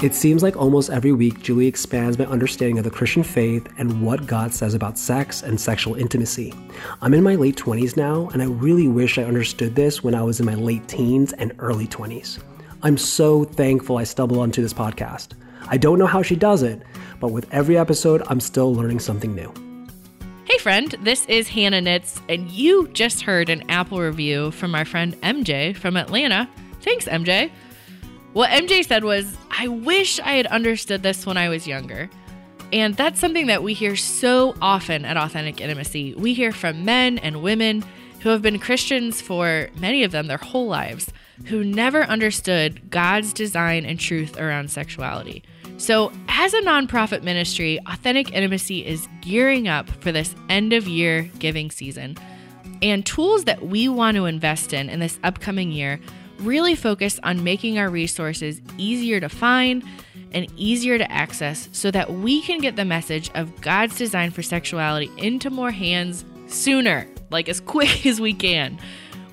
It seems like almost every week, Julie expands my understanding of the Christian faith and what God says about sex and sexual intimacy. I'm in my late 20s now, and I really wish I understood this when I was in my late teens and early 20s. I'm so thankful I stumbled onto this podcast. I don't know how she does it, but with every episode, I'm still learning something new. Hey, friend, this is Hannah Nitz, and you just heard an Apple review from our friend MJ from Atlanta. Thanks, MJ. What MJ said was, I wish I had understood this when I was younger. And that's something that we hear so often at Authentic Intimacy. We hear from men and women who have been Christians for many of them their whole lives, who never understood God's design and truth around sexuality. So, as a nonprofit ministry, Authentic Intimacy is gearing up for this end of year giving season. And tools that we want to invest in in this upcoming year really focus on making our resources easier to find and easier to access so that we can get the message of God's design for sexuality into more hands sooner, like as quick as we can.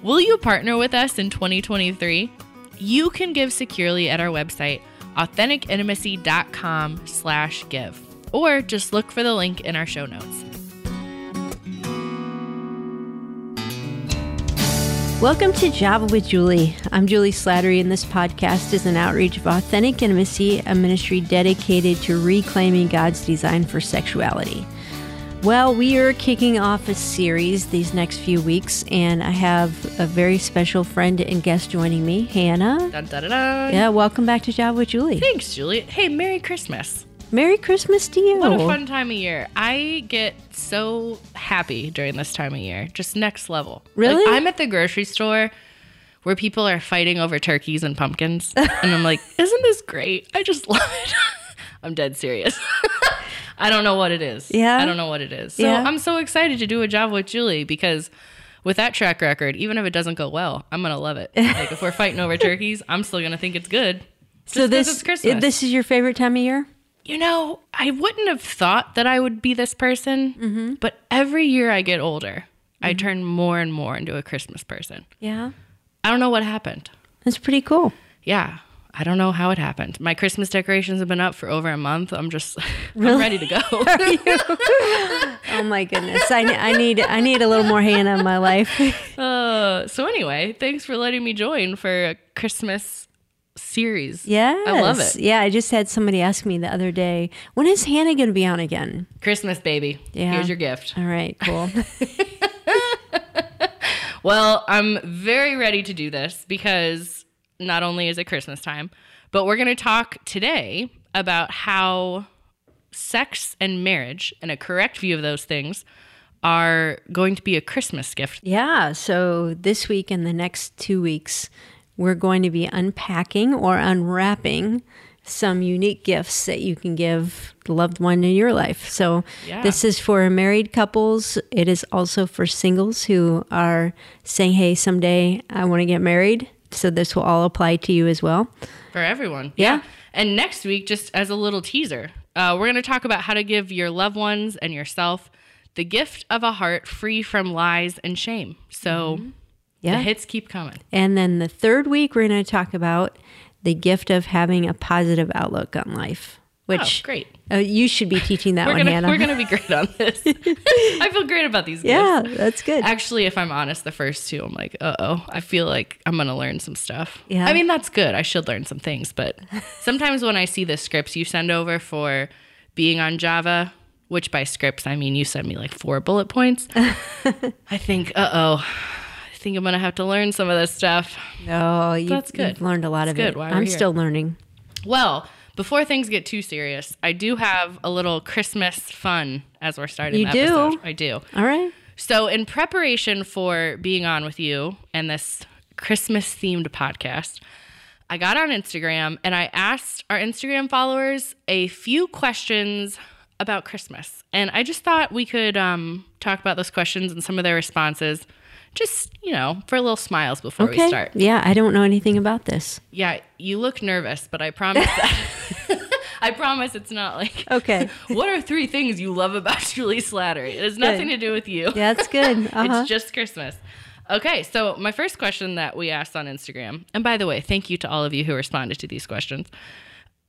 Will you partner with us in 2023? You can give securely at our website, authenticintimacy.com slash give, or just look for the link in our show notes. Welcome to Java with Julie. I'm Julie Slattery, and this podcast is an outreach of Authentic Intimacy, a ministry dedicated to reclaiming God's design for sexuality. Well, we are kicking off a series these next few weeks, and I have a very special friend and guest joining me, Hannah. Dun, dun, dun. Yeah, welcome back to Java with Julie. Thanks, Julie. Hey, Merry Christmas. Merry Christmas to you. What a fun time of year. I get so happy during this time of year. Just next level. Really? Like, I'm at the grocery store where people are fighting over turkeys and pumpkins. and I'm like, isn't this great? I just love it. I'm dead serious. I don't know what it is. Yeah? I don't know what it is. So Yeah. I'm so excited to do a job with Julie because with that track record, even if it doesn't go well, I'm gonna love it. Like if we're fighting over turkeys, I'm still gonna think it's good. so this it's Christmas. this is your favorite time of year? You know, I wouldn't have thought that I would be this person, Mm-hmm. but every year I get older, I turn more and more into a Christmas person. Yeah. I don't know what happened. That's pretty cool. Yeah, I don't know how it happened. My Christmas decorations have been up for over a month. I'm just, I'm ready to go. Oh my goodness. I, I need I need a little more Hannah in my life. uh, so anyway, thanks for letting me join for a Christmas series. Yeah. I love it. Yeah, I just had somebody ask me the other day, when is Hannah going to be on again? Christmas, baby. Yeah. Here's your gift. All right, cool. Well, I'm very ready to do this because not only is it Christmas time, but we're going to talk today about how sex and marriage and a correct view of those things are going to be a Christmas gift. yeah, so this week and the next two weeks, we're going to be unpacking or unwrapping some unique gifts that you can give the loved one in your life. So Yeah. this is for married couples. It is also for singles who are saying, "Hey, someday I want to get married." So this will all apply to you as well. for everyone. Yeah. And next week, just as a little teaser, uh, we're going to talk about how to give your loved ones and yourself the gift of a heart free from lies and shame. So Yeah. the hits keep coming. And then the third week, we're going to talk about the gift of having a positive outlook on life, which oh, great. uh, you should be teaching that We're one, gonna Hannah. we're gonna be great on this. I feel great about these. yeah, gifts. that's good. Actually, if I'm honest, the first two, I'm like, uh oh, I feel like I'm gonna learn some stuff. Yeah. I mean, that's good. I should learn some things, but sometimes when I see the scripts you send over for being on Java, which by scripts I mean you send me like four bullet points, I think, uh oh, think I'm gonna have to learn some of this stuff. oh, you've, That's good. you've learned a lot of That's it. Why I'm still learning. Well, before things get too serious, I do have a little Christmas fun as we're starting You the do? episode. I do. All right. So, in preparation for being on with you and this Christmas themed podcast, I got on Instagram and I asked our Instagram followers a few questions about Christmas. And I just thought we could um, talk about those questions and some of their responses, just, you know, for a little smiles before we start. Yeah, I don't know anything about this. Yeah, you look nervous, but I promise that. I promise it's not like. Okay. what are three things you love about Julie Slattery? It has nothing to do with you. Yeah, that's good. Uh-huh. It's just Christmas. Okay, so my first question that we asked on Instagram, and by the way, thank you to all of you who responded to these questions,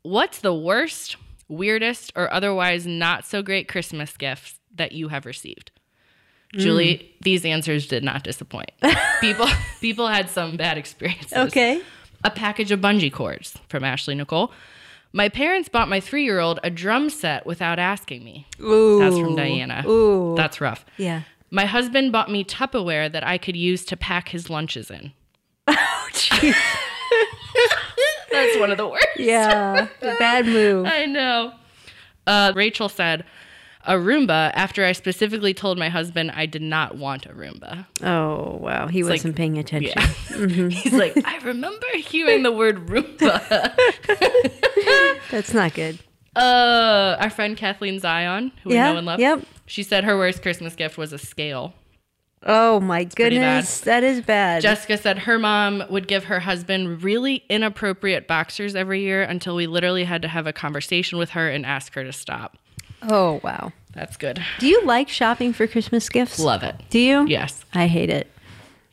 What's the worst, weirdest, or otherwise not so great Christmas gifts that you have received? Julie, these answers did not disappoint. people people had some bad experiences. Okay. A package of bungee cords from Ashley Nicole. My parents bought my three year old a drum set without asking me. Ooh. That's from Diana. Ooh. That's rough. yeah. My husband bought me Tupperware that I could use to pack his lunches in. That's one of the worst. Yeah. Bad move. I know. Uh, Rachel said, a Roomba after I specifically told my husband I did not want a Roomba. Oh, wow. He like- wasn't paying attention. Yeah. He's like, I remember hearing the word Roomba. That's not good. Uh, our friend Kathleen Zion, who Yeah, we know and love, yep. she said her worst Christmas gift was a scale. Oh, my bad. goodness. That is bad. Jessica said her mom would give her husband really inappropriate boxers every year until we literally had to have a conversation with her and ask her to stop. Oh, wow. That's good. Do you like shopping for Christmas gifts? Love it. Do you? Yes. I hate it.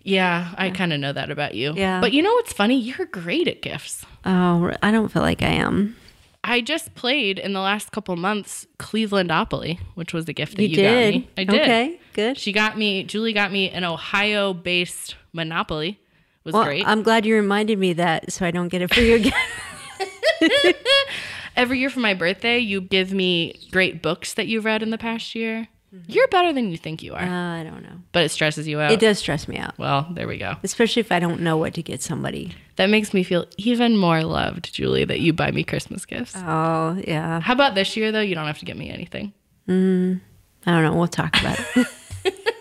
Yeah, I kind of know that about you. Yeah. But you know what's funny? You're great at gifts. Oh, I don't feel like I am. I just played in the last couple months Clevelandopoly, which was a gift that You, you, did. got me. I did. Okay, good. She got me, Julie got me an Ohio based Monopoly. It was well, great. I'm glad you reminded me that so I don't get it for you again. Every year for my birthday, you give me great books that you've read in the past year. You're better than you think you are, uh, I don't know. but it stresses you out. It does stress me out, Well, there we go. especially if I don't know what to get somebody. That makes me feel even more loved, Julie, that you buy me Christmas gifts. Oh, yeah. How about this year, though? You don't have to get me anything. I don't know. We'll talk about it.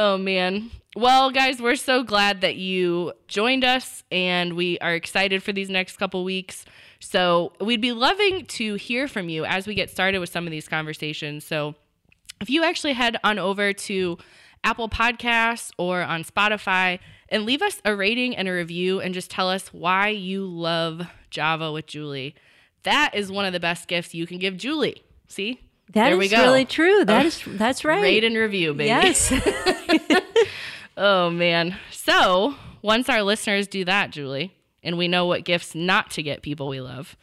Oh, man. Well, guys, we're so glad that you joined us and we are excited for these next couple weeks. So, we'd be loving to hear from you as we get started with some of these conversations. So, if you actually head on over to Apple Podcasts or on Spotify and leave us a rating and a review and just tell us why you love Java with Julie, that is one of the best gifts you can give Julie. See? That there is really true. That Oh. is that's right. Rate and review, baby. yes. Oh man. So once our listeners do that, Julie, and we know what gifts not to get people we love,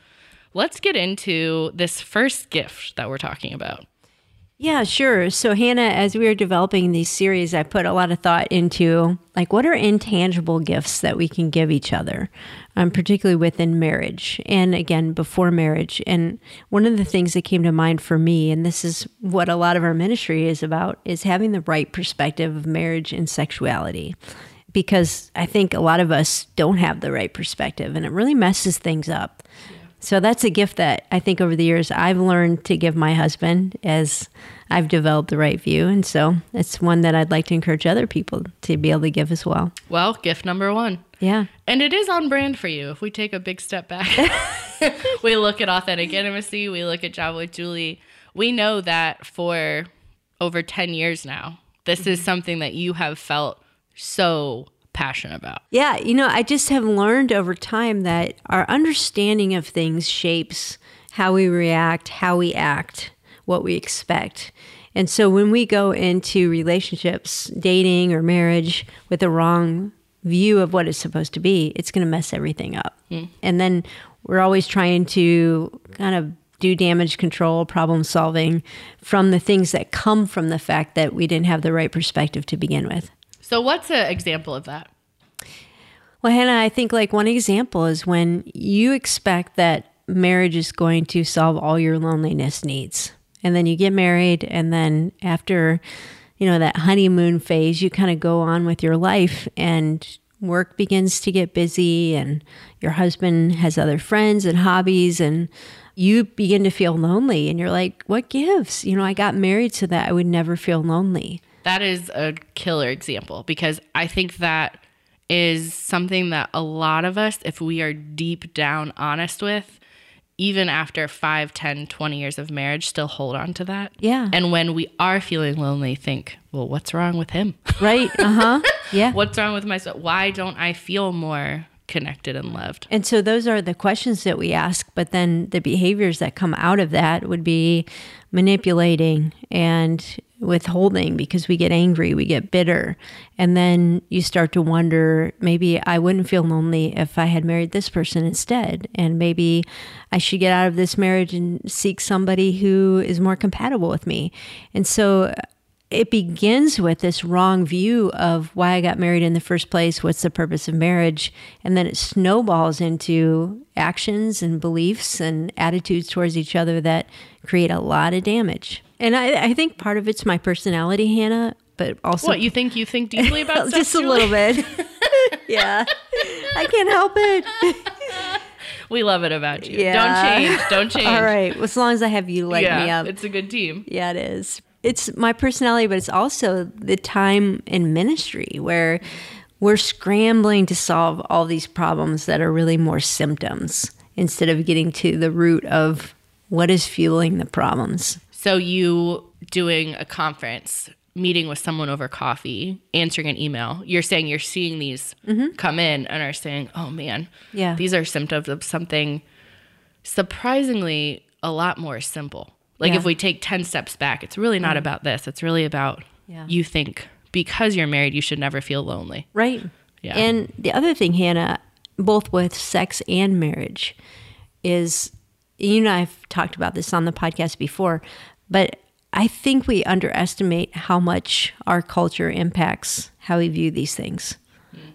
let's get into this first gift that we're talking about. Yeah, sure. So, Hannah, as we were developing these series, I put a lot of thought into like what are intangible gifts that we can give each other, um, particularly within marriage and again before marriage. And one of the things that came to mind for me, and this is what a lot of our ministry is about, is having the right perspective of marriage and sexuality. Because I think a lot of us don't have the right perspective and it really messes things up. So that's a gift that I think over the years I've learned to give my husband as I've developed the right view. And so it's one that I'd like to encourage other people to be able to give as well. Well, gift number one. Yeah. And it is on brand for you. If we take a big step back, we look at authentic intimacy, we look at Java with Julie. We know that for over 10 years now, this is mm-hmm. something that you have felt so passionate about. Yeah. You know, I just have learned over time that our understanding of things shapes how we react, how we act, what we expect. And so when we go into relationships, dating or marriage with the wrong view of what it's supposed to be, it's going to mess everything up. And then we're always trying to kind of do damage control, problem solving from the things that come from the fact that we didn't have the right perspective to begin with. So, what's an example of that? Well, Hannah, I think like one example is when you expect that marriage is going to solve all your loneliness needs. And then you get married, and then after, you know, that honeymoon phase, you kind of go on with your life, and work begins to get busy, and your husband has other friends and hobbies, and you begin to feel lonely. And you're like, what gives? You know, I got married so that I would never feel lonely. That is a killer example because I think that is something that a lot of us, if we are deep down honest with, even after 5, 10, 20 years of marriage, still hold on to that. Yeah. And when we are feeling lonely, think, well, what's wrong with him? Right? Uh huh. Yeah. what's wrong with myself? Why don't I feel more connected and loved? And so those are the questions that we ask, but then the behaviors that come out of that would be manipulating and withholding because we get angry, we get bitter. And then you start to wonder maybe I wouldn't feel lonely if I had married this person instead. And maybe I should get out of this marriage and seek somebody who is more compatible with me. And so uh, it begins with this wrong view of why I got married in the first place, what's the purpose of marriage, and then it snowballs into actions and beliefs and attitudes towards each other that create a lot of damage. And I, I think part of it's my personality, Hannah, but also What you think you think deeply about just a little bit. yeah, I can't help it. We love it about you. Yeah. Don't change. Don't change. All right, as long as I have you light yeah, me up. it's a good team. Yeah, it is. It's my personality, but it's also the time in ministry where we're scrambling to solve all these problems that are really more symptoms instead of getting to the root of what is fueling the problems. So you doing a conference, meeting with someone over coffee, answering an email. You're saying you're seeing these come in and are saying, "Oh man, Mm-hmm. Yeah. these are symptoms of something surprisingly a lot more simple." Like Yeah. if we take 10 steps back, it's really not about this. It's really about Yeah. you think because you're married, you should never feel lonely. Right. Yeah. And the other thing, Hannah, both with sex and marriage, is you and I have talked about this on the podcast before, but I think we underestimate how much our culture impacts how we view these things.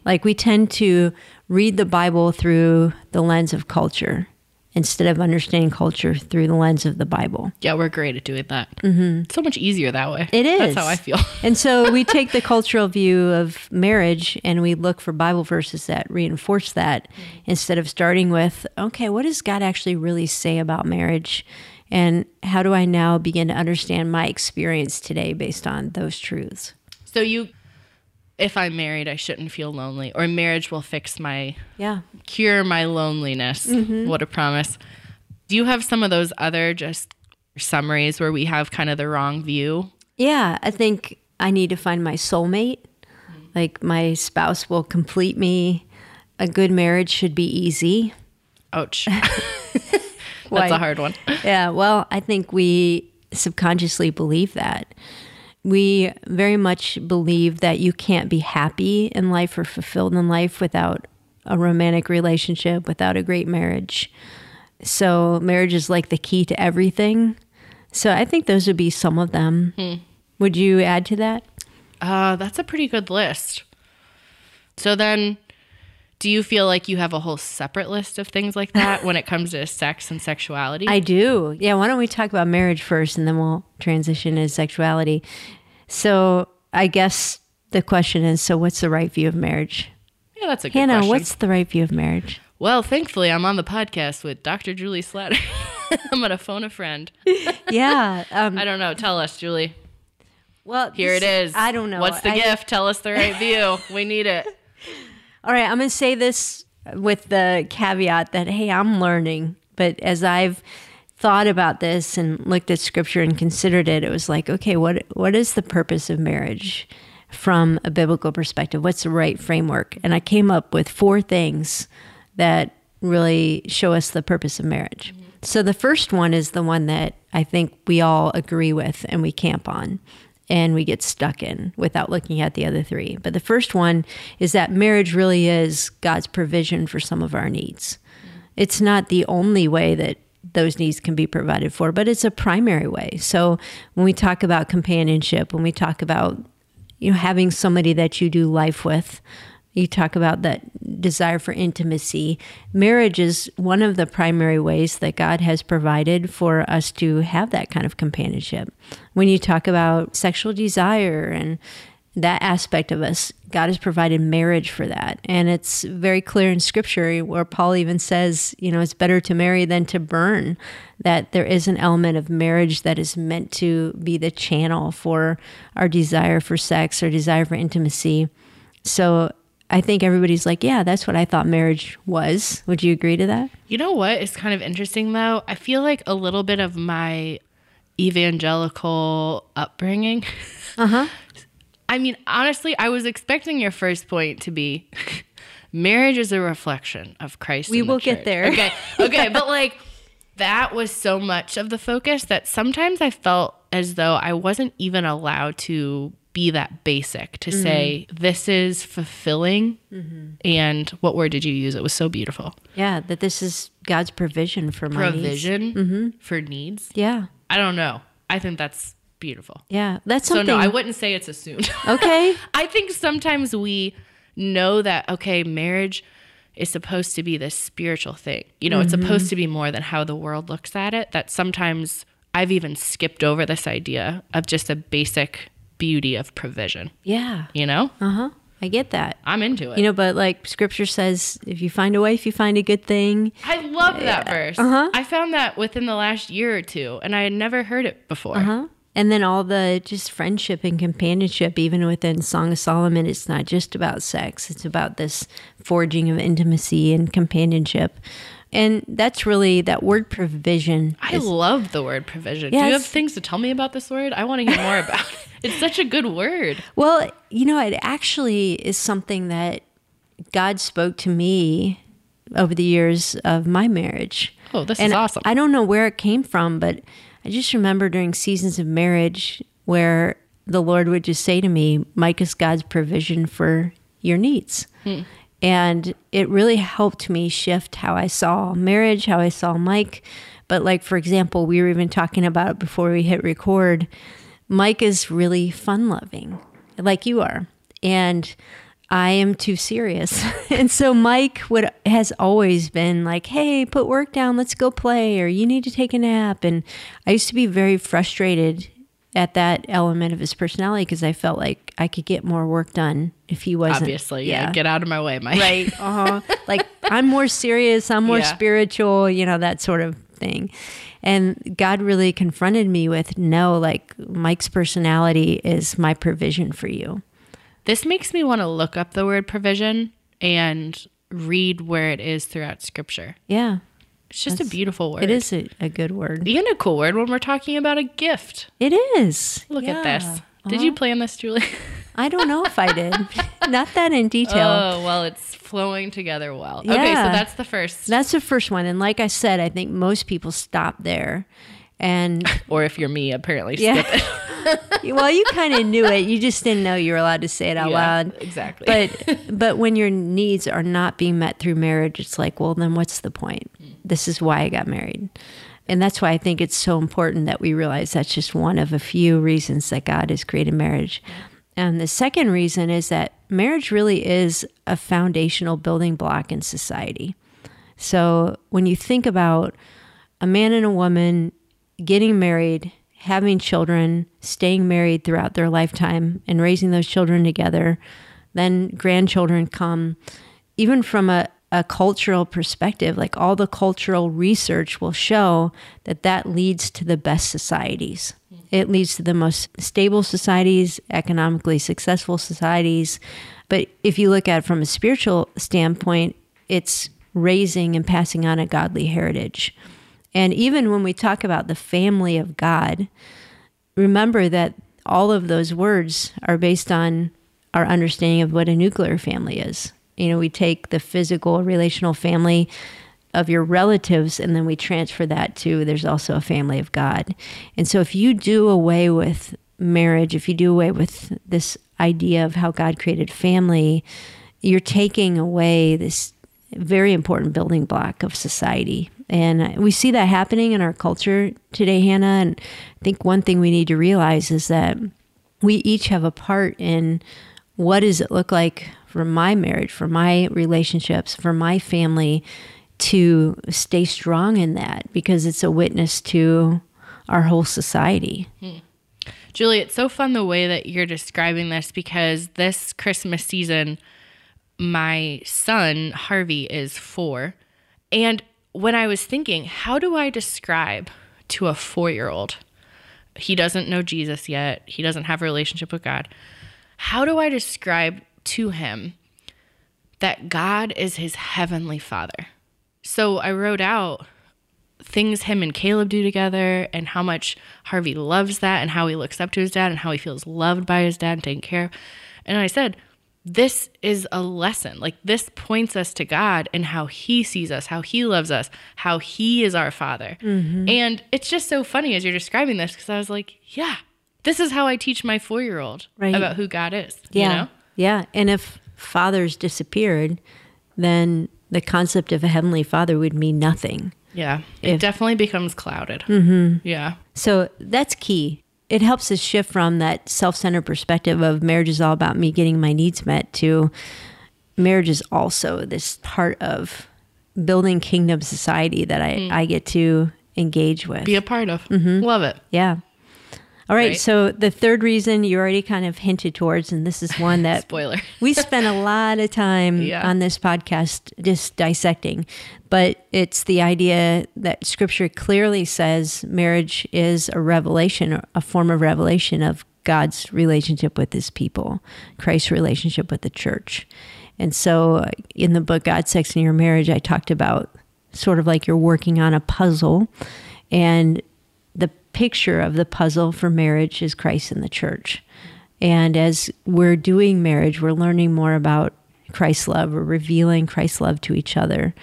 Like we tend to read the Bible through the lens of culture instead of understanding culture through the lens of the Bible. Yeah, we're great at doing that. Mm-hmm. So much easier that way. It is. That's how I feel. and so we take the cultural view of marriage and we look for Bible verses that reinforce that instead of starting with, okay, what does God actually really say about marriage? And how do I now begin to understand my experience today based on those truths? So you, if I'm married, I shouldn't feel lonely, or marriage will fix my, Yeah. cure my loneliness. Mm-hmm. What a promise. Do you have some of those other just summaries where we have kind of the wrong view? Yeah. I think I need to find my soulmate. Like my spouse will complete me. A good marriage should be easy. Ouch. That's a hard one. Yeah, well, I think we subconsciously believe that. We very much believe that you can't be happy in life or fulfilled in life without a romantic relationship, without a great marriage. So, marriage is like the key to everything. So, I think those would be some of them. Would you add to that? Uh, that's a pretty good list. So then, do you feel like you have a whole separate list of things like that when it comes to sex and sexuality? I do. Yeah, why don't we talk about marriage first and then we'll transition to sexuality. So, I guess the question is so, what's the right view of marriage? yeah, that's a good Hannah, question. what's the right view of marriage? Well, thankfully, I'm on the podcast with Dr. Julie Slattery. I'm gonna phone a friend. Yeah. Um, I don't know. Tell us, Julie. well, Here it this- is. I don't know. What's the I- gift? Tell us the right view. We need it. All right, I'm going to say this with the caveat that hey, I'm learning, but as I've thought about this and looked at scripture and considered it, it was like, okay, what what is the purpose of marriage from a biblical perspective? What's the right framework? And I came up with four things that really show us the purpose of marriage. Mm-hmm. So the first one is the one that I think we all agree with and we camp on and we get stuck in without looking at the other three. But the first one is that marriage really is God's provision for some of our needs. It's not the only way that those needs can be provided for, but it's a primary way. So when we talk about companionship, when we talk about you know having somebody that you do life with, you talk about that desire for intimacy. Marriage is one of the primary ways that God has provided for us to have that kind of companionship. When you talk about sexual desire and that aspect of us, God has provided marriage for that. And it's very clear in scripture where Paul even says, you know, it's better to marry than to burn, that there is an element of marriage that is meant to be the channel for our desire for sex or desire for intimacy. So I think everybody's like, yeah, that's what I thought marriage was. Would you agree to that? You know what is kind of interesting though? I feel like a little bit of my evangelical upbringing. Uh huh. I mean, honestly, I was expecting your first point to be marriage is a reflection of Christ. We and the will get there. Okay. Okay. but like, that was so much of the focus that sometimes I felt as though I wasn't even allowed to be that basic to mm-hmm. say this is fulfilling mm-hmm. and what word did you use? It was so beautiful. Yeah, that this is God's provision for my needs. provision mm-hmm. for needs? Yeah. i don't know. I think that's beautiful. Yeah. That's so no i wouldn't say it's assumed. Okay. i think sometimes we know that okay marriage is supposed to be this spiritual thing. You know it's supposed to be more than how the world looks at it that sometimes i've even skipped over this idea of just a basic beauty of provision Yeah. you know Uh huh. I get that. i'm into it You know, but like scripture says, if you find a wife, you find a good thing. I love that verse. Uh-huh. I found that within the last year or two, and I had never heard it before. Uh huh? And then all the just friendship and companionship, even within Song of Solomon, it's not just about sex. It's about this forging of intimacy and companionship. And that's really that word provision. I love the word provision. Do you have things to tell me about this word? I want to hear more about it. It's such a good word. Well, you know, it actually is something that God spoke to me over the years of my marriage. Oh, this and is awesome. I don't know where it came from, but I just remember during seasons of marriage where the Lord would just say to me, Mike is God's provision for your needs. Hmm. And it really helped me shift how I saw marriage, how I saw Mike. But, like, for example, we were even talking about it before we hit record. Mike is really fun loving, like you are. And I am too serious. and so Mike would has always been like, "Hey, put work down, let's go play," or "You need to take a nap." And I used to be very frustrated at that element of his personality because I felt like I could get more work done if he wasn't. Obviously, yeah. Get out of my way, Mike. right. Uh-huh. like I'm more serious, I'm more Yeah. spiritual, you know, that sort of thing. And God really confronted me with, "No, like Mike's personality is my provision for you." This makes me want to look up the word provision and read where it is throughout scripture. Yeah. It's just a beautiful word. It is a, a good word. And a cool word when we're talking about a gift. It is. Look at Yeah. this. Did you plan this, Julie? I don't know if I did. Not that in detail. Oh, well, it's flowing together well. Okay, so that's the first. That's the first one. And like I said, I think most people stop there. And Or if you're me, apparently Yeah. it. well, you kind of knew it. You just didn't know you were allowed to say it out Yeah, loud. exactly. But but when your needs are not being met through marriage, it's like, well, then what's the point? This is why I got married. And that's why I think it's so important that we realize that's just one of a few reasons that God has created marriage. And the second reason is that marriage really is a foundational building block in society. So when you think about a man and a woman getting married, having children, staying married throughout their lifetime, and raising those children together, then grandchildren come, even from a, a cultural perspective, like all the cultural research will show that that leads to the best societies. It leads to the most stable societies, economically successful societies. But if you look at it from a spiritual standpoint, it's raising and passing on a godly heritage. And even when we talk about the family of God, remember that all of those words are based on our understanding of what a nuclear family is. You know, we take the physical, relational family of your relatives and then we transfer that to there's also a family of God. And so if you do away with marriage, if you do away with this idea of how God created family, you're taking away this very important building block of society. And we see that happening in our culture today, Hannah. And I think one thing we need to realize is that we each have a part in what does it look like for my marriage, for my relationships, for my family to stay strong in that because it's a witness to our whole society. Hmm. Julie, it's so fun the way that you're describing this because this Christmas season, my son, Harvey, is four. And when I was thinking, how do I describe to a four year old? He doesn't know Jesus yet, he doesn't have a relationship with God. How do I describe to him that God is his heavenly father? So I wrote out things him and Caleb do together and how much Harvey loves that and how he looks up to his dad and how he feels loved by his dad and taken care of. And I said, this is a lesson. Like this points us to God and how He sees us, how He loves us, how He is our Father. Mm-hmm. And it's just so funny as you're describing this because I was like, yeah, this is how I teach my four year old Right. about who God is. Yeah. You know? Yeah. And if fathers disappeared, then the concept of a heavenly father would mean nothing. Yeah. It If- definitely becomes clouded. Mm-hmm. Yeah. So that's key. It helps us shift from that self centered perspective of marriage is all about me getting my needs met to marriage is also this part of building kingdom society that I, I get to engage with. Be a part of. Love it. Yeah. All right, Right. So the third reason you already kind of hinted towards, and this is one that Spoiler. we spent a lot of time Yeah. on this podcast just dissecting, but it's the idea that scripture clearly says marriage is a revelation, a form of revelation of God's relationship with his people, Christ's relationship with the church. And so in the book God, Sex, and Your Marriage, I talked about sort of like you're working on a puzzle and picture of the puzzle for marriage is Christ and the church. And as we're doing marriage, we're learning more about Christ's love. We're revealing Christ's love to each other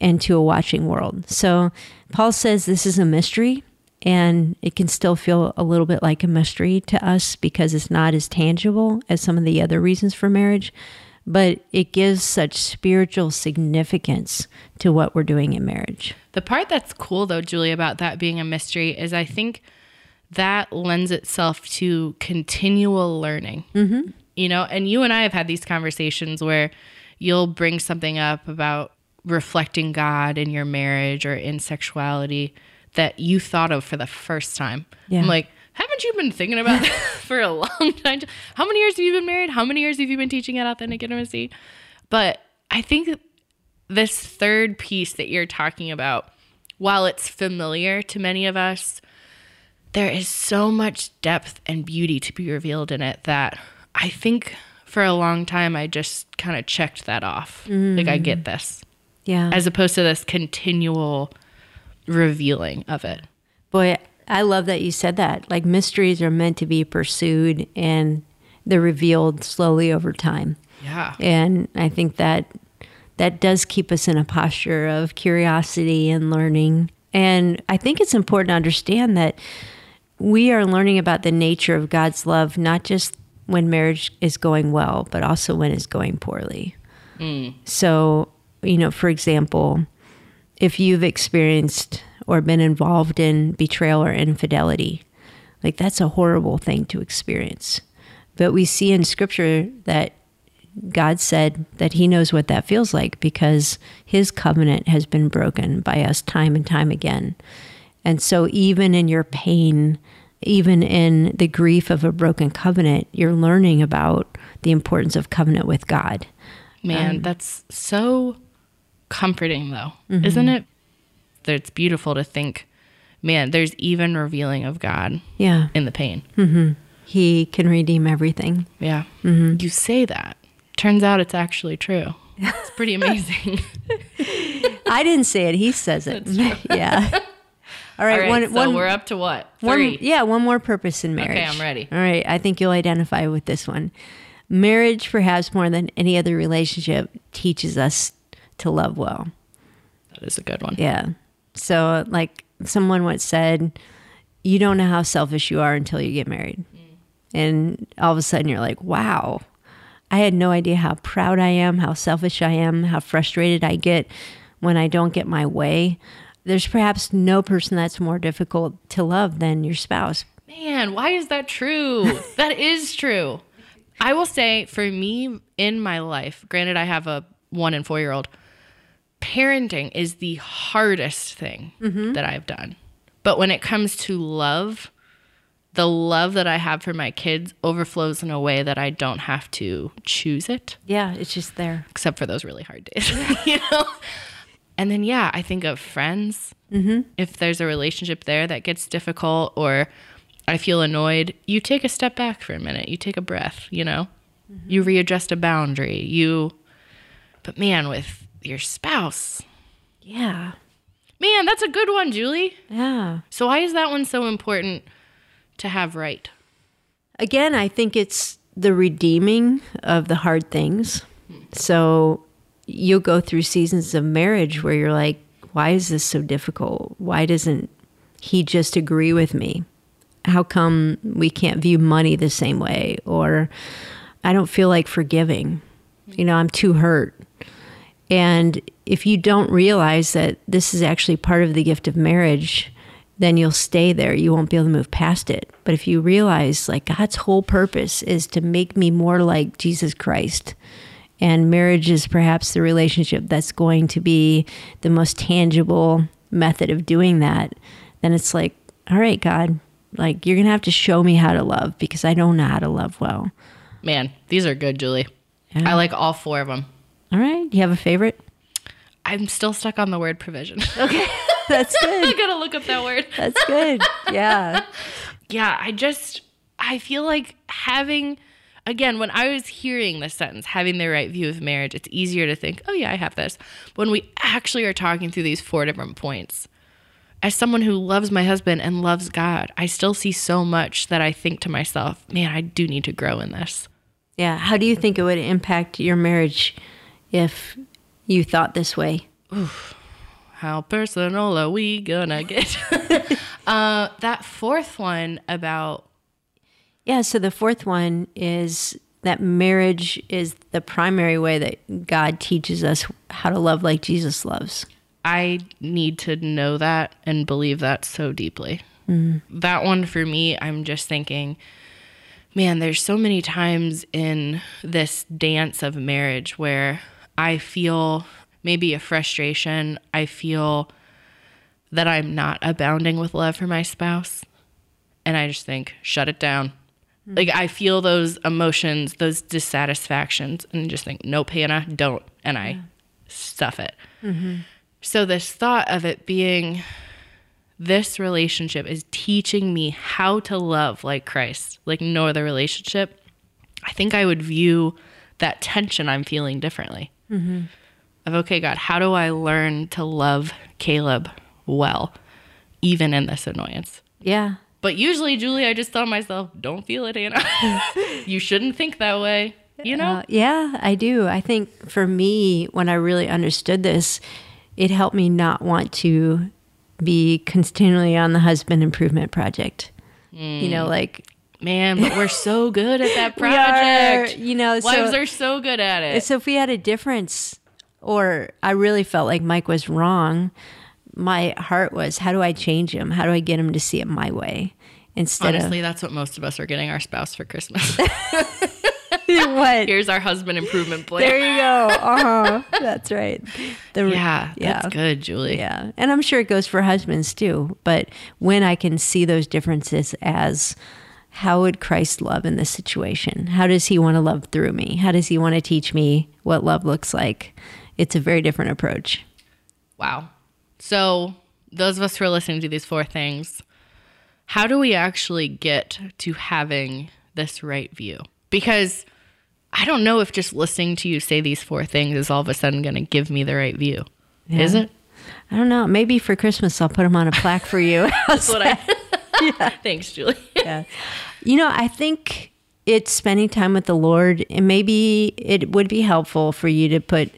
and to a watching world. So Paul says this is a mystery, and it can still feel a little bit like a mystery to us because it's not as tangible as some of the other reasons for marriage. But it gives such spiritual significance to what we're doing in marriage. The part that's cool though, Julie, about that being a mystery is I think that lends itself to continual learning. Mm-hmm. You know, and you and I have had these conversations where you'll bring something up about reflecting God in your marriage or in sexuality that you thought of for the first time. Yeah. I'm like, haven't you been thinking about that for a long time? How many years have you been married? How many years have you been teaching at Authentic Intimacy? But I think this third piece that you're talking about, while it's familiar to many of us, there is so much depth and beauty to be revealed in it that I think for a long time I just kind of checked that off. Like I get mm. this, Yeah. as opposed to this continual revealing of it. Boy, I love that you said that. Like mysteries are meant to be pursued and they're revealed slowly over time. Yeah. And I think that that does keep us in a posture of curiosity and learning. And I think it's important to understand that we are learning about the nature of God's love, not just when marriage is going well, but also when it's going poorly. Mm. So, you know, for example, if you've experienced or been involved in betrayal or infidelity, like that's a horrible thing to experience. But we see in scripture that God said that He knows what that feels like because His covenant has been broken by us time and time again. And so, even in your pain, even in the grief of a broken covenant, you're learning about the importance of covenant with God. Man, um, that's so comforting though, isn't mm-hmm. it? That it's beautiful to think, man, there's even revealing of God Yeah, in the pain. Mm-hmm. He can redeem everything. Yeah. Mm-hmm. You say that. Turns out it's actually true. It's pretty amazing. I didn't say it; He says it. yeah. All right, All right, one, so one, we're up to what? one- Three. yeah, one more purpose in marriage. Okay, I'm ready. All right, I think you'll identify with this one. Marriage, perhaps more than any other relationship, teaches us to love well. That is a good one. Yeah. So, like someone once said, you don't know how selfish you are until you get married. Mm. And all of a sudden, you're like, wow, I had no idea how proud I am, how selfish I am, how frustrated I get when I don't get my way. There's perhaps no person that's more difficult to love than your spouse. Man, why is that true? that is true. I will say for me in my life, granted, I have a one and four year old, parenting is the hardest thing that I've done. But when it comes to love, the love that I have for my kids overflows in a way that I don't have to choose it, Yeah, it's just there. except for those really hard days, you know? And then, yeah, I think of friends. Mm-hmm. If there's a relationship there that gets difficult or I feel annoyed, you take a step back for a minute. You take a breath, you know? You readjust a boundary. You, but man, with your spouse, Yeah. man, that's a good one, Julie. Yeah. So, why is that one so important to have right? again, I think it's the redeeming of the hard things. So you'll go through seasons of marriage where you're like, why is this so difficult? Why doesn't he just agree with me? How come we can't view money the same way? Or I don't feel like forgiving. You know, I'm too hurt. And if you don't realize that this is actually part of the gift of marriage, then you'll stay there. You won't be able to move past it. But if you realize, like, God's whole purpose is to make me more like Jesus Christ, and marriage is perhaps the relationship that's going to be the most tangible method of doing that, then it's like, all right, God, like, you're going to have to show me how to love because I don't know how to love well. Man, these are good, Julie. Yeah. I like all four of them. All right. Do you have a favorite? I'm still stuck on the word provision. Okay. That's good. I gotta look up that word. That's good. Yeah. Yeah, I just I feel like having again when I was hearing this sentence, having the right view of marriage, it's easier to think, oh yeah, I have this. When we actually are talking through these four different points, as someone who loves my husband and loves God, I still see so much that I think to myself, man, I do need to grow in this. Yeah. How do you think it would impact your marriage if you thought this way? How personal are we gonna get? uh, that fourth one about Yeah. So the fourth one is that marriage is the primary way that God teaches us how to love like Jesus loves. I need to know that and believe that so deeply. That one for me, I'm just thinking, man, there's so many times in this dance of marriage where I feel maybe a frustration. I feel that I'm not abounding with love for my spouse. And I just think, shut it down. Hmm. Like I feel those emotions, those dissatisfactions, and just think, nope, Hannah, don't. And I stuff it. Mm-hmm. So, this thought of it being this relationship is teaching me how to love like Christ, like no other relationship, I think I would view that tension I'm feeling differently. Of, okay, God, how do I learn to love Caleb well, even in this annoyance? Yeah. But usually, Julie, I just tell myself, don't feel it, Hannah. you shouldn't think that way. You know? Uh, yeah, I do. I think for me, when I really understood this, it helped me not want to be continually on the husband improvement project. You know, like Man, but we're so good at that we are, project. you know, Wives so, are so good at it. so if we had a difference, or I really felt like Mike was wrong, my heart was, how do I change him? How do I get him to see it my way instead Honestly, that's what most of us are getting our spouse for Christmas. what? Here's our husband improvement plan. There you go. Uh huh. That's right. The, yeah, yeah. that's good, Julie. Yeah. And I'm sure it goes for husbands too. But when I can see those differences as how would Christ love in this situation? How does he want to love through me? How does he want to teach me what love looks like? It's a very different approach. Wow. So, those of us who are listening to these four things, how do we actually get to having this right view? Because I don't know if just listening to you say these four things is all of a sudden going to give me the right view. Is it? I don't know. Maybe for Christmas I'll put them on a plaque for you. That's what I. Thanks, Julie. yeah. You know, I think it's spending time with the Lord, and maybe it would be helpful for you to put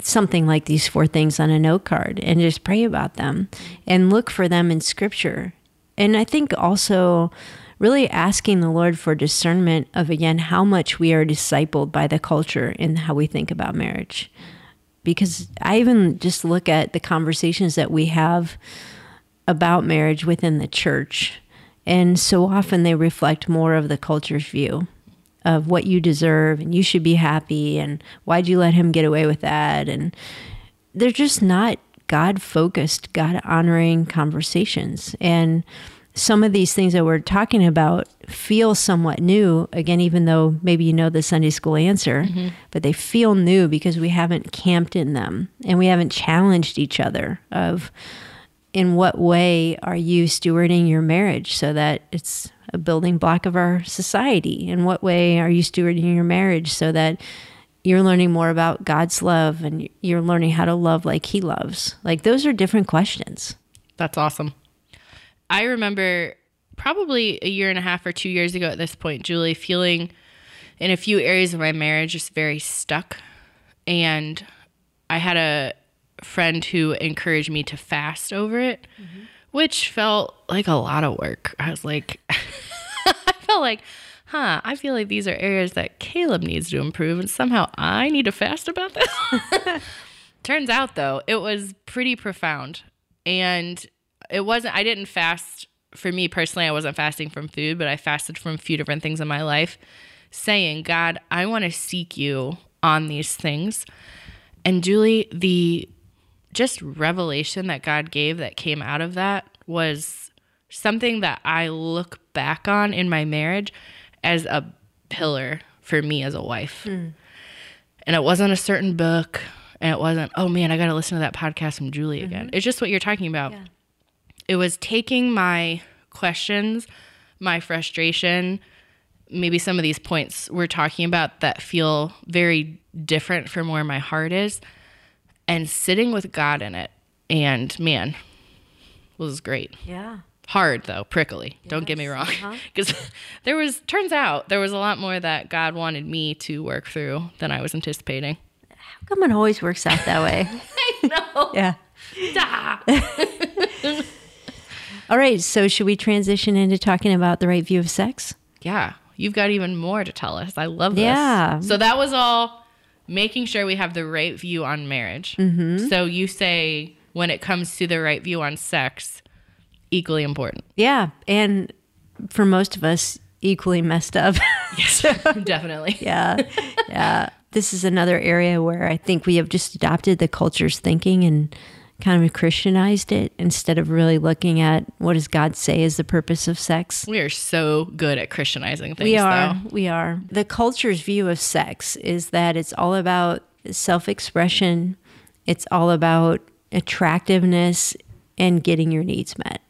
something like these four things on a note card and just pray about them and look for them in scripture. And I think also really asking the Lord for discernment of again how much we are discipled by the culture in how we think about marriage. Because I even just look at the conversations that we have about marriage within the church. And so often they reflect more of the culture's view of what you deserve and you should be happy and why'd you let him get away with that? And they're just not God focused, God honoring conversations. And some of these things that we're talking about feel somewhat new, again, even though maybe you know the Sunday school answer, mm-hmm. but they feel new because we haven't camped in them and we haven't challenged each other of in what way are you stewarding your marriage so that it's a building block of our society? In what way are you stewarding your marriage so that you're learning more about God's love and you're learning how to love like He loves? Like, those are different questions. That's awesome. I remember probably a year and a half or two years ago at this point, Julie, feeling in a few areas of my marriage just very stuck. And I had a friend who encouraged me to fast over it, which felt like a lot of work. I was like, I felt like, huh, I feel like these are areas that Caleb needs to improve, and somehow I need to fast about this. Turns out, though, it was pretty profound. And it wasn't, I didn't fast for me personally, I wasn't fasting from food, but I fasted from a few different things in my life, saying, God, I want to seek you on these things. And Julie, the just revelation that God gave that came out of that was something that I look back on in my marriage as a pillar for me as a wife. Hmm. And it wasn't a certain book, and it wasn't, oh man, I got to listen to that podcast from Julie mm-hmm. again. It's just what you're talking about. It was taking my questions, my frustration, maybe some of these points we're talking about that feel very different from where my heart is, and sitting with God in it. And man, was great. Yeah. Hard though, prickly. Don't get me wrong, because there was turns out there was a lot more that God wanted me to work through than I was anticipating. How come it always works out that way? I know. yeah. Ah. All right. So, should we transition into talking about the right view of sex? yeah, you've got even more to tell us. I love this. Yeah. So that was all making sure we have the right view on marriage. Mm-hmm. So you say when it comes to the right view on sex, equally important. Yeah. And for most of us, equally messed up. Yes, definitely. yeah. Yeah. This is another area where I think we have just adopted the culture's thinking and kind of Christianized it instead of really looking at what does God say is the purpose of sex. We are so good at Christianizing things. We are. Though. We are. The culture's view of sex is that it's all about self expression, it's all about attractiveness and getting your needs met.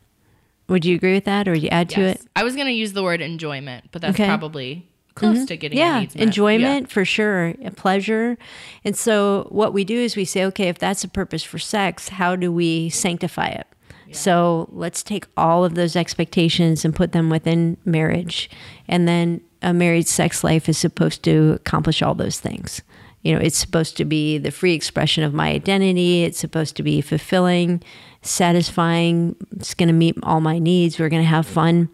Would you agree with that or would you add to it? I was going to use the word enjoyment, but that's Okay. probably close mm-hmm. to getting yeah, enjoyment for sure, a pleasure. And so what we do is we say, okay, if that's a purpose for sex, how do we sanctify it? So let's take all of those expectations and put them within marriage. And then a married sex life is supposed to accomplish all those things. You know, it's supposed to be the free expression of my identity. It's supposed to be fulfilling, satisfying. It's going to meet all my needs. We're going to have fun.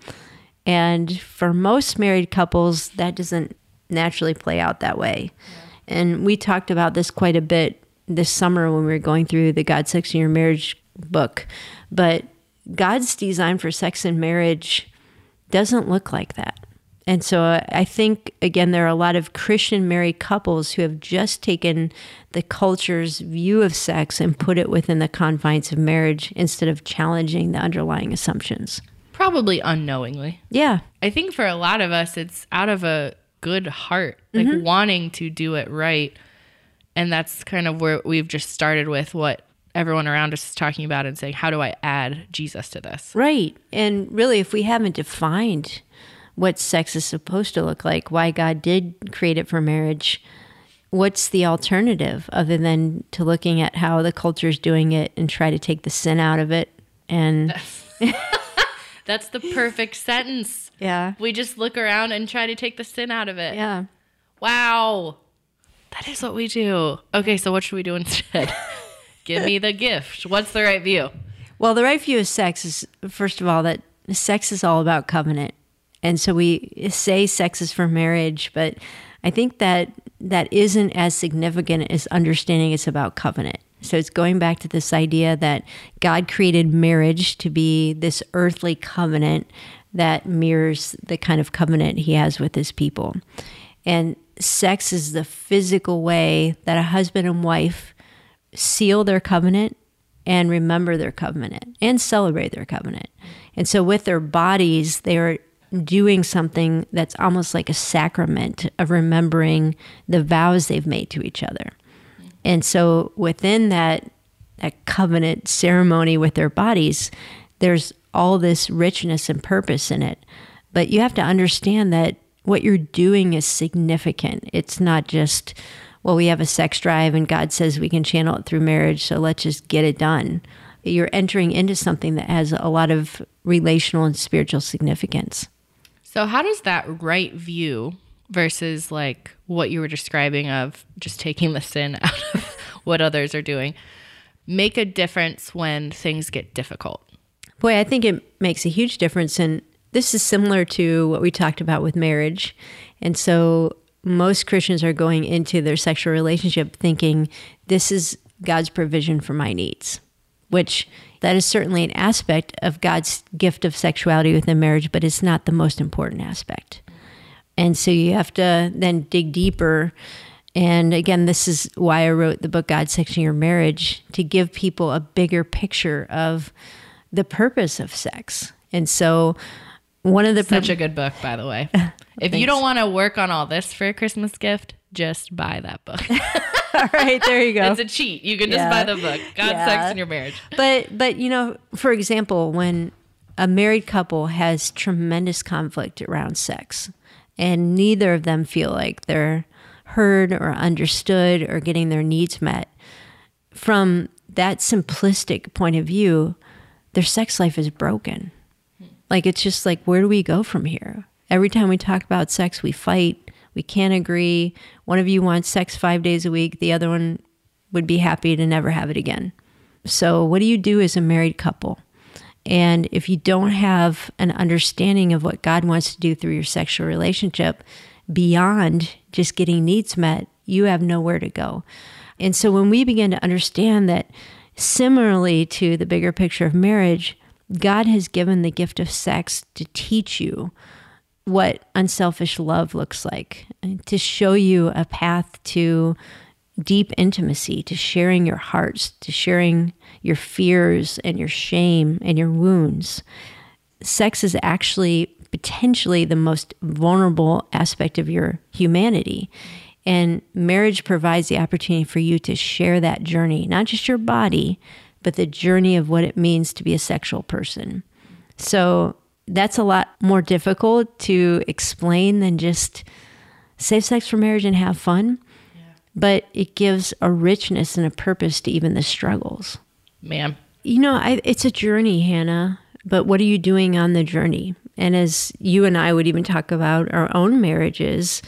And for most married couples, that doesn't naturally play out that way. And we talked about this quite a bit this summer when we were going through the God, Sex, and Your Marriage book. But God's design for sex and marriage doesn't look like that. And so uh, I think, again, there are a lot of Christian married couples who have just taken the culture's view of sex and put it within the confines of marriage instead of challenging the underlying assumptions. Probably unknowingly. Yeah. I think for a lot of us, it's out of a good heart, like Mm-hmm. wanting to do it right. And that's kind of where we've just started with what everyone around us is talking about and saying, how do I add Jesus to this? Right. And really, if we haven't defined what sex is supposed to look like, why God did create it for marriage, what's the alternative other than to looking at how the culture is doing it and try to take the sin out of it? And That's the perfect sentence. yeah. We just look around and try to take the sin out of it. Yeah. Wow. That is what we do. Okay, so what should we do instead? Give me the gift. What's the right view? Well, the right view of sex is, first of all, that sex is all about covenant. And so we say sex is for marriage, but I think that that isn't as significant as understanding it's about covenant. So it's going back to this idea that God created marriage to be this earthly covenant that mirrors the kind of covenant he has with his people. And sex is the physical way that a husband and wife seal their covenant and remember their covenant and celebrate their covenant. And so with their bodies, they are doing something that's almost like a sacrament of remembering the vows they've made to each other. And so within that that covenant ceremony with their bodies, there's all this richness and purpose in it. But you have to understand that what you're doing is significant. It's not just, well, we have a sex drive and God says we can channel it through marriage, so let's just get it done. You're entering into something that has a lot of relational and spiritual significance. So, how does that right view versus like what you were describing of just taking the sin out of what others are doing make a difference when things get difficult? Boy, I think it makes a huge difference. And this is similar to what we talked about with marriage. And so most Christians are going into their sexual relationship thinking, this is God's provision for my needs, which that is certainly an aspect of God's gift of sexuality within marriage, but it's not the most important aspect. And so you have to then dig deeper. And again, this is why I wrote the book God Sex and Your Marriage to give people a bigger picture of the purpose of sex. And so one of the such a good book, by the way. if you don't want to work on all this for a Christmas gift, just buy that book. all right, there you go. it's a cheat. You can just yeah. buy the book. God, yeah. sex, in your marriage. But but you know, for example, when a married couple has tremendous conflict around sex, and neither of them feel like they're heard or understood or getting their needs met, from that simplistic point of view, their sex life is broken. Like it's just like where do we go from here? Every time we talk about sex, we fight. We can't agree. One of you wants sex five days a week. The other one would be happy to never have it again. So, what do you do as a married couple? And if you don't have an understanding of what God wants to do through your sexual relationship beyond just getting needs met, you have nowhere to go. And so, when we begin to understand that, similarly to the bigger picture of marriage, God has given the gift of sex to teach you what unselfish love looks like, to show you a path to deep intimacy, to sharing your hearts, to sharing your fears and your shame and your wounds. Sex is actually potentially the most vulnerable aspect of your humanity. And marriage provides the opportunity for you to share that journey, not just your body, but the journey of what it means to be a sexual person. So that's a lot more difficult to explain than just save sex for marriage and have fun. Yeah. But it gives a richness and a purpose to even the struggles. Ma'am. You know, I, it's a journey, Hannah, but what are you doing on the journey? And as you and I would even talk about our own marriages,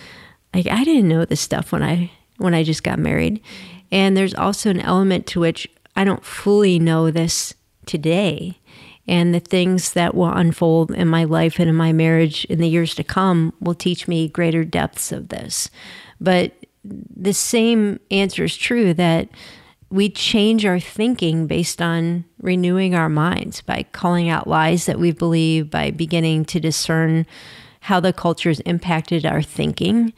like I didn't know this stuff when I when I just got married. And there's also an element to which I don't fully know this today. And the things that will unfold in my life and in my marriage in the years to come will teach me greater depths of this. But the same answer is true that we change our thinking based on renewing our minds by calling out lies that we believe, by beginning to discern how the culture has impacted our thinking,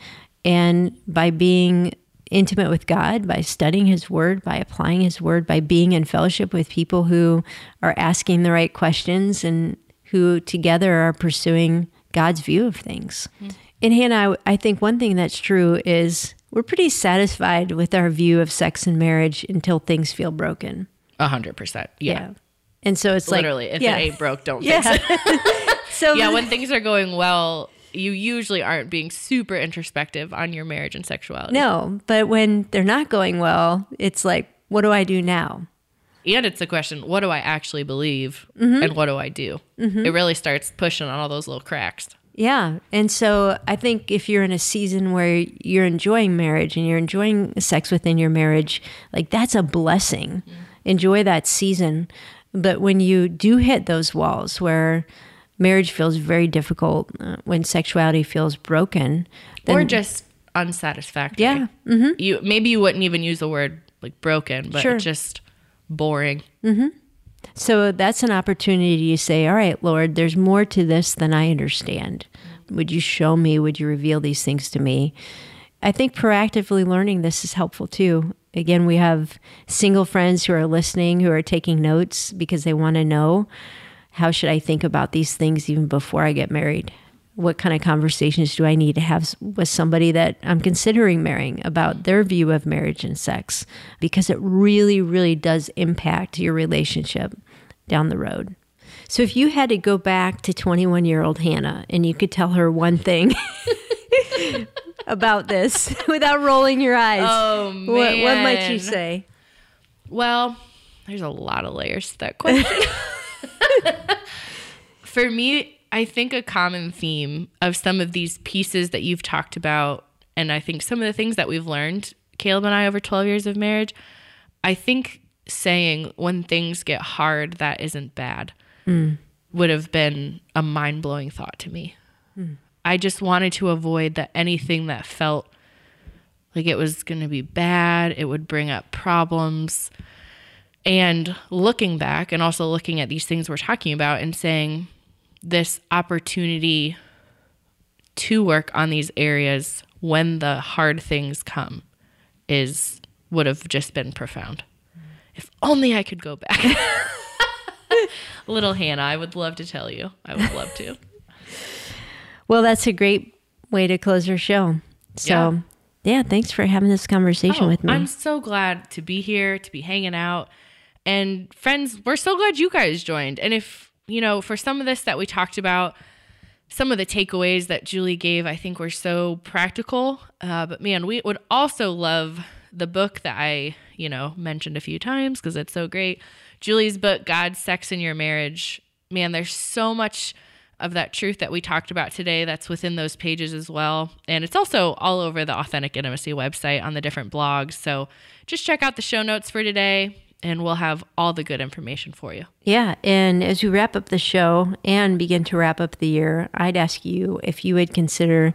and by being intimate with God by studying His Word, by applying His Word, by being in fellowship with people who are asking the right questions and who together are pursuing God's view of things. Mm-hmm. And Hannah, I, I think one thing that's true is we're pretty satisfied with our view of sex and marriage until things feel broken. A hundred percent. Yeah. And so it's literally, like, if yeah. it ain't broke, don't yeah. fix it. so yeah, when things are going well, you usually aren't being super introspective on your marriage and sexuality. No, but when they're not going well, it's like, what do I do now? And it's a question, what do I actually believe mm-hmm. and what do I do? Mm-hmm. It really starts pushing on all those little cracks. Yeah. And so I think if you're in a season where you're enjoying marriage and you're enjoying sex within your marriage, like that's a blessing. Mm-hmm. Enjoy that season. But when you do hit those walls where marriage feels very difficult, uh, when sexuality feels broken, then, or just unsatisfactory. Yeah, mm-hmm. you maybe you wouldn't even use the word like broken, but sure. just boring. Mm-hmm. So that's an opportunity to say, "All right, Lord, there's more to this than I understand. Would you show me? Would you reveal these things to me?" I think proactively learning this is helpful too. Again, we have single friends who are listening, who are taking notes because they want to know how should I think about these things even before I get married? What kind of conversations do I need to have with somebody that I'm considering marrying about their view of marriage and sex? Because it really, really does impact your relationship down the road. So if you had to go back to 21 year old Hannah and you could tell her one thing about this without rolling your eyes, oh, man. What, what might you say? Well, there's a lot of layers to that question. For me, I think a common theme of some of these pieces that you've talked about, and I think some of the things that we've learned, Caleb and I, over 12 years of marriage, I think saying when things get hard, that isn't bad mm. would have been a mind blowing thought to me. Mm. I just wanted to avoid that anything that felt like it was going to be bad, it would bring up problems. And looking back and also looking at these things we're talking about and saying this opportunity to work on these areas when the hard things come is would have just been profound. If only I could go back. Little Hannah, I would love to tell you. I would love to. well, that's a great way to close our show. So, yeah, yeah thanks for having this conversation oh, with me. I'm so glad to be here, to be hanging out. And friends, we're so glad you guys joined. And if, you know, for some of this that we talked about, some of the takeaways that Julie gave, I think were so practical. Uh, but man, we would also love the book that I, you know, mentioned a few times because it's so great. Julie's book, God, Sex, in Your Marriage. Man, there's so much of that truth that we talked about today that's within those pages as well. And it's also all over the Authentic Intimacy website on the different blogs. So just check out the show notes for today and we'll have all the good information for you. Yeah. And as we wrap up the show and begin to wrap up the year, I'd ask you if you would consider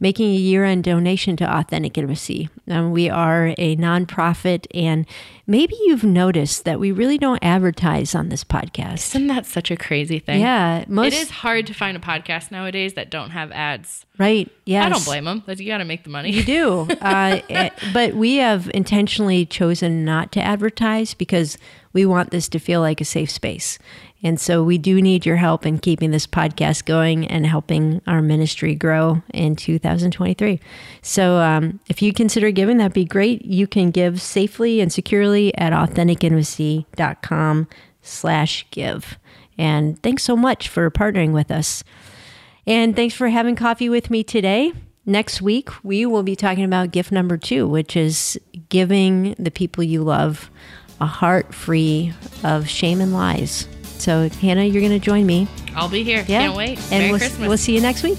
making a year end donation to Authentic Intimacy. Um, we are a nonprofit, and maybe you've noticed that we really don't advertise on this podcast. Isn't that such a crazy thing? Yeah. Most, it is hard to find a podcast nowadays that don't have ads. Right. Yeah. I don't blame them. You got to make the money. You do. Uh, eh, but we have intentionally chosen not to advertise because we want this to feel like a safe space. And so we do need your help in keeping this podcast going and helping our ministry grow in 2023. So um, if you consider giving, that'd be great. You can give safely and securely at authenticintimacy.com slash give. And thanks so much for partnering with us. And thanks for having coffee with me today. Next week, we will be talking about gift number two, which is giving the people you love a heart free of shame and lies. So, Hannah, you're going to join me. I'll be here. Yeah. Can't wait. And Merry we'll, Christmas. we'll see you next week.